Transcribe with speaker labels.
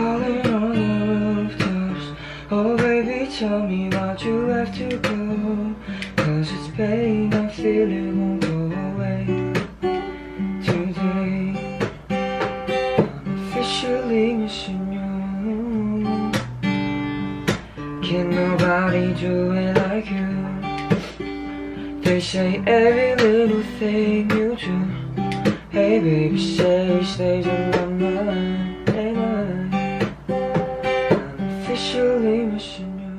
Speaker 1: calling on the rooftops Oh baby tell me why'd you have to go. Cause it's pain I'm feeling won't go away Today. I'm officially missing you. Can nobody do it like you? They say every little thing you do. Hey baby say stays on my mind officially mission.